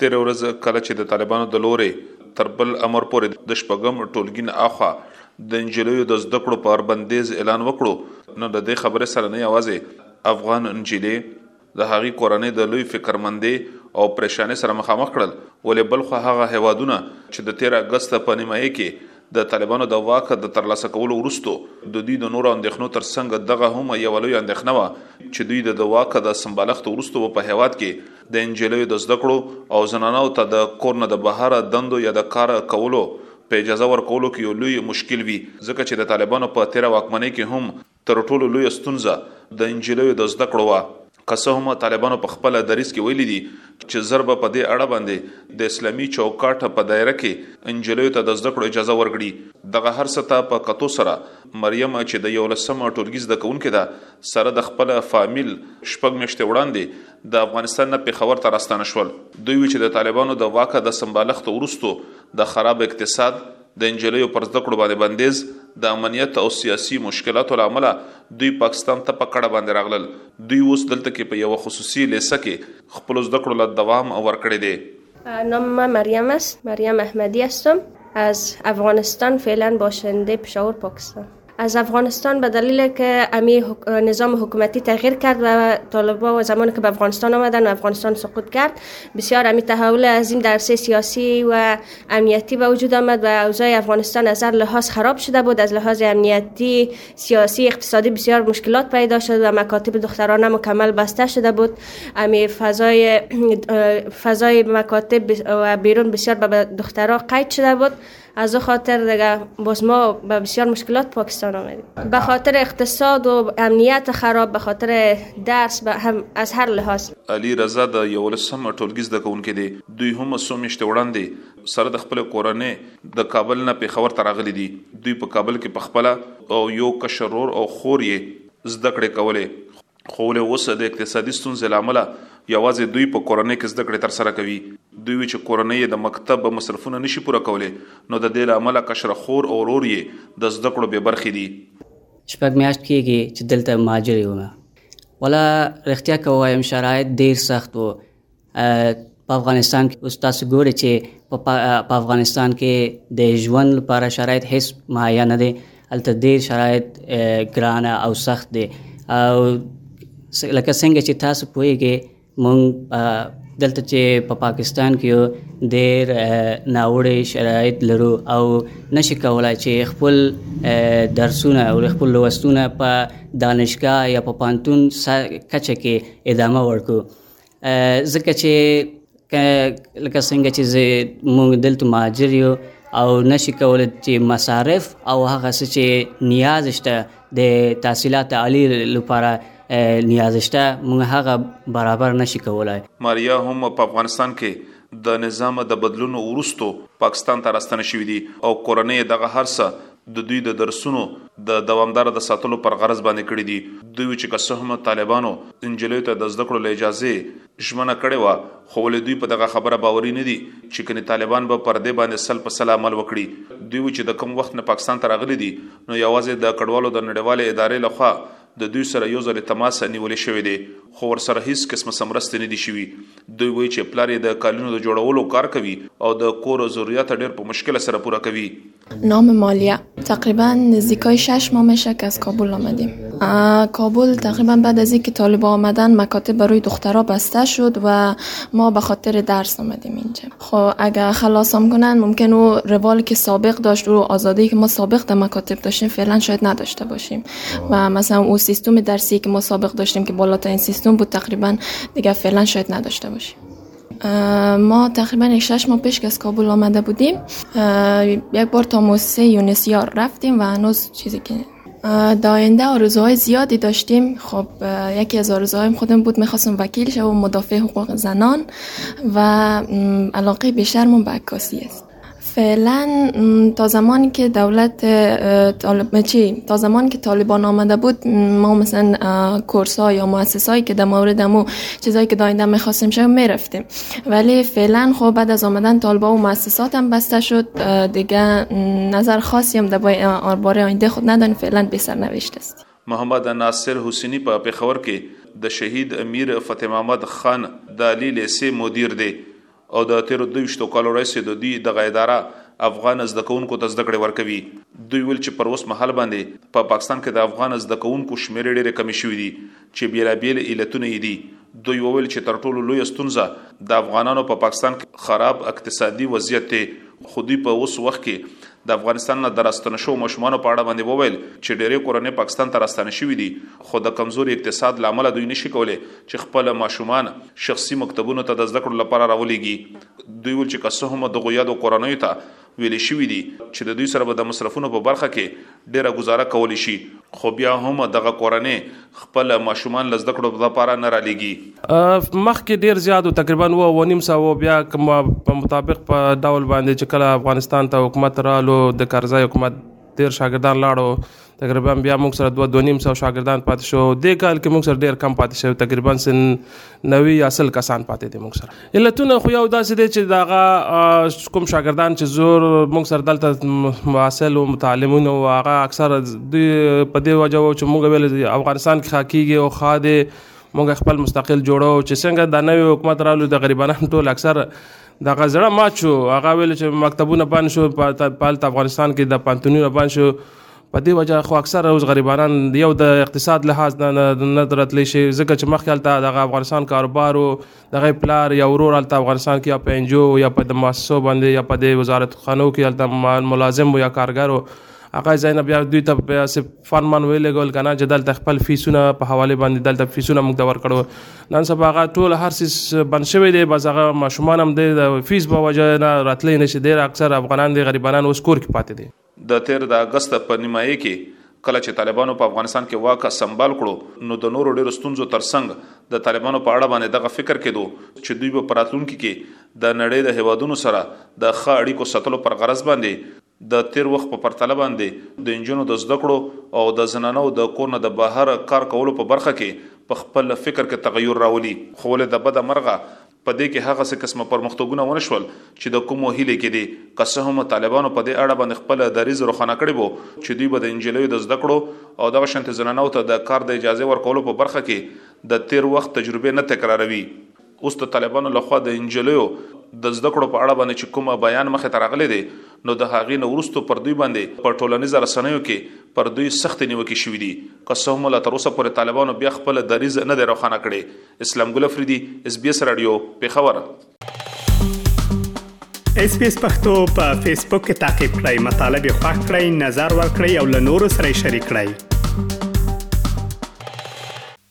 تېره ورځ کله چې د طالبانو د لورې تر بل امر پورې د شپږم ټولګي نه اخوا د نجلیو د زده کړو په اړه بندیز اعلان وکړو نو د دې خبرې سره نه یوازې افغان نجلې د هغې کورنۍ د لوی فکرمندې او پریشانې سره مخامخ کړل ولې بلخو هغه هیوادونه چې د تیر اګست په نیمایې کې د طالبانو د واک د ترلاسه کولو وروسته د دوی د نورو اندېښنو ترڅنګ دغه هم یوه لویه اندېښنه وه چې دوی د د واک د سمبالښت وروسته به په هېواد کې د انجلیو د زده کړو او زنانو ته د کور نه د بهر دندو یا د کار کولو په اجازه ورکولو کې یو لوی مشکل وي، ځکه چې د طالبانو په تېره واکمنۍ کې هم تر ټولو لویه ستونزه د انجلیو د زده کړو وه. که څه هم طالبانو په خپل دریځ کې ویلي دي چې زر به په دې اړه باندې د اسلامي چوکاټ په دایره کې انجلیو ته د زده کړو اجازه ورکړي، دغه هر څه ته په کتو سره مریم چې د یولسم ټولګي زده کوونکې ده، سره د خپل فامیل شپږ میاشتې وړاندې د افغانستان نه پېښور ته راستانه شول. دوی وي چې د طالبانو د واکه د سمبالښت وروسته د خراب اقتصاد، د نجلیو پر زده کړو باندې بندیز، د امنیت او سیاسي مشکلاتو له امله دوی پاکستان ته په کډه باندې راغلل. دوی اوس دلته کې په یوه خصوصي لیسه کې خپلو زده کړو له دوام ورکړی دی. نام من مریم است مریم احمدی هستم از افغانستان فعلا باشنده پشاور پاکستان. از افغانستان به دلیل که امی نظام حکومتی تغییر کرد و طالبا و زمانی که به افغانستان آمدن و افغانستان سقوط کرد بسیار امی تحول از این درسه سیاسی و امنیتی به وجود آمد و اوضاع افغانستان از هر لحاظ خراب شده بود از لحاظ امنیتی سیاسی اقتصادی بسیار مشکلات پیدا شد و مکاتب دخترانه مکمل بسته شده بود امی فضای فضای مکاتب و بیرون بسیار به دخترها قید شده بود از او خاطر دیگه باز ما به بسیار مشکلات پاکستان آمدیم به خاطر اقتصاد و امنیت خراب به خاطر درس به هم از هر لحاظ. علي رضا د یولسم ټولګي زده کوونکی دی، دوی هم څو میاشتې وړاندې سره د خپلې کورنۍ د کابل نه پېښور ته راغلي دي. دوی په کابل کې په خپله او یو کشر ورور او خور یې زده کړې کولې. خو له اوسه د اقتصادي ستونزې لامل یوازې دوی په کورنۍ کې زده کړې تر سره کوي دوی وی چې کورنۍ یې د مکتب مصرفونه نشي پوره کولای نو د دې لامل کشر خور او ورور یې د زده کړو به برخې دي شپږ میاشت کېږي چې دلته مهاجر یو ولا رښتیا که وایم شرایط ډیر سخت وو په افغانستان کې اوس تاسو ګورئ چې په افغانستان کې د ژوند لپاره شرایط هیڅ مهیا نه دي هلته ډېر شرایط ګرانه او سخت دي او لکه څنګه چې تاسو پوهیږئ مونږ دلته چې په پا پاکستان کې یو ډېر ناوړه شرایط لرو او نشي کولای چې خپل درسونه او خپل لوستونه په دانشګاه یا په پانتون کچه کې ادامه ورکړو ځکه چې لکه څنګه چې موږ دلته مهاجر یو او نشي کولای چې مصارف او هغه څه چې نیاز شته د تحصیلات عالی لپاره نیاز شته موږ هغه برابر نشي کولای ماریا هم په افغانستان کې د نظام د بدلون ورستو پاکستان ته راستنه شوې دي او کورنۍ دغه هرڅه د دوی د درسونو د دوامداره د ساتلو پر غرض باندې کړي دي. دوی وي چې که څه هم طالبانو نجلیو ته د زده کړو له اجازې ژمنه کړې وه خو ولې دوی په دغه خبره باوري نه دي چې کني طالبان به پر دې باندې سل په سله عمل وکړي. دوی وي چې د کوم وخت نه پاکستان ته راغلي دي نو یوازې د کډوالو د نړیوالې ادارې له خوا د دوی سره یو ځلې تماس نیول شوی دی، خو ورسره هیڅ قسم څه مرستې نه دي شوي. دوی وایي چې پلار یې د کالینو د جوړولو کار کوي او د کور ضروریات ډېر په مشکل سره پوره کوي. نام مالیه، تقریبا نزدیکای شش ماه میشه که از کابل آمدیم. کابل تقریبا بعد از اینکه طالبا آمدند مکاتب برای دخترها بسته شد و ما به خاطر درس آمدیم اینجا. خب اگر خلاص هم کنن ممکن او روال که سابق داشت و آزادی که ما سابق در مکاتب داشتیم فعلا شاید نداشته باشیم و مثلا او سیستم درسی که ما سابق داشتیم که این سیستم بود تقریبا دیگه فعلا شاید نداشته باشیم ما تقریبا شش ماه پیش که از کابل آمده بودیم یک بار تا موسسه یونسیار رفتیم و هنوز چیزی که داینده آرزوهای زیادی داشتیم خب یکی از آرزوهایم خودم بود میخواستم وکیل شوم مدافع حقوق زنان و علاقه بیشترمون به عکاسی است فعلا تا زمانی که دولت طالب تا زمانی که طالبان آمده بود ما مثلا کورس ها یا مؤسسه هایی که در مورد مو چیزایی که داینده میخواستیم شه میرفتیم ولی فعلا خب بعد از آمدن طالبا و مؤسسات هم بسته شد دیگه نظر خاصی هم در باره آینده خود نداریم فعلا به سرنوشت است محمد ناصر حسینی په پېښور کې د شهید میر فتح محمد خان د عالي لیسې مدیر دی او د تیرو دویشتو کالو راهیسې د دوی دغه اداره افغان زده کوونکو ته زده کړې ورکوي دوی ویل چې پر اوس مهال باندې په پاکستان کې د افغان زده کوونکو شمېرې ډېرې کمې شوې دي چې بېلابېل علتونه یې دي. دوی وویل چې تر ټولو لویه ستونزه د افغانانو په پاکستان کې خراب اقتصادي وضعیت دی، خو دوی په اوس وخت کې د افغانستان نه د راستنو شوو ماشومانو په اړه باندې وویل چې ډېری کورنۍ پاکستان ته راستانه شوي دي، خو د کمزوري اقتصاد له امله دوی نشي کولای چې خپل ماشومان شخصي مکتبونو ته د زده کړو لپاره راولېږي. دوی وویل چې که څه هم دغو یادو کورنیو ته ویل شوي دي چې د دوی سره به دمصرفونو په برخه کې ډیره ګوزاره کول شي خو بیا هم دغه کورنې خپل ماشومان له زده کړو لپاره نه رالیږي. مخکې ډیر زیات و تقریبا اوه اوه نیم سوه او بیا په مطابق په ډول باندې چې کله افغانستان ته حکومت رالو دکرزی حکومت ډېر شاګردان لاړو تقریبا بیا موږ سره دوه دوه نیم سو شاګردان پاتې شو دې کال کې موږ سره ډېر کم پاتې شو تقریبا سن نوي یا سل کسان پاتې دي موږ سره علتونه خو یو داسې دی چې داغه کوم شاګردان چې زور موږ سره دلته محصل او متعلمون او هغه اکثر دوی په دې وجه و چې موږ ویل افغانستان کې خاکیږي او خاده موږ خپل مستقل جوړو چې څنګه د نوې حکومت رالو د غریبانو ټول اکثر دغه زړه مات شو هغه ویل چې مکتبونه بند شو په حالت افغانستان کې د پانتونونه بند شو په دې وجه خو اکثر اوس غریبانان یو د اقتصاد لحاظ نه نه درتلی شي ځکه چې مخکې هلته دغه افغانستان کاروبار او دغه پلار یا ورور هلته افغانستان کې یا په انجو یا په د مؤسسو باندې یا په د وزارت خانو کې هلته ملازم یا کارګر هغه ځای نه بیا دوی ته بیا سه فرمان ویلې ګول کنه چې دلته خپل فیسونه په حواله باندې دلته فیسونه موږ ته ورکړو نن سبا هغه ټول هر څه بند شوی دی بس هغه ماشومان هم د فیس په وجه نه راتلې نشي ډیر اکثر افغانان دي غریبانان اوس کور کې پاتې دي د تیر د اگست په نیمایي کې کله چې طالبانو په افغانستان کې واک سمبال کړو نو د نورو ډیرو ستونزو ترڅنګ د طالبانو په اړه باندې دغه فکر کېدو چې دوی په پراتلونکو کې د نړۍ د هوادونو سره د ښه اړیکو ساتلو پر غرض باندې د تېر وخت په پرتله باندې د نجونو د زده کړو او د زنانو د کور نه د بهر کار کولو په برخه کې په خپل فکر کې تغیر راولي، خو ولې د بده مرغه په دې کې هغسې قسمه پرمختګونه ونه شول چې د کومو هیلې کېدې، که څه هم طالبانو په دې اړه باندې خپل دریځ روښانه کړی وو چې دوی به د نجلیو د زده کړو او دغه شانتې زنانو ته د کار د اجازې ورکولو په برخه کې د تېر وخت تجربې نه تکراروي، اوس د طالبانو له خوا د نجلیو د زده کړو په اړه باندې چې کوم بیان مخې ته راغلی دی نو د هغې نه وروسته پر دوی باندې په ټولنیزو رسنیو کې پر دوی سختې نیوکې شوې دي که څه هم لا تر اوسه پورې طالبانو بیا خپله دریځ نه دی روښانه کړی اسلام ګل افریدي اس بي اس رادیو پېښور اس بي اس پختو په فیسبوک کې تا کې پلی مطلب یو فاک کړئ نظر ور کړئ او له نورو سره شریک کړئ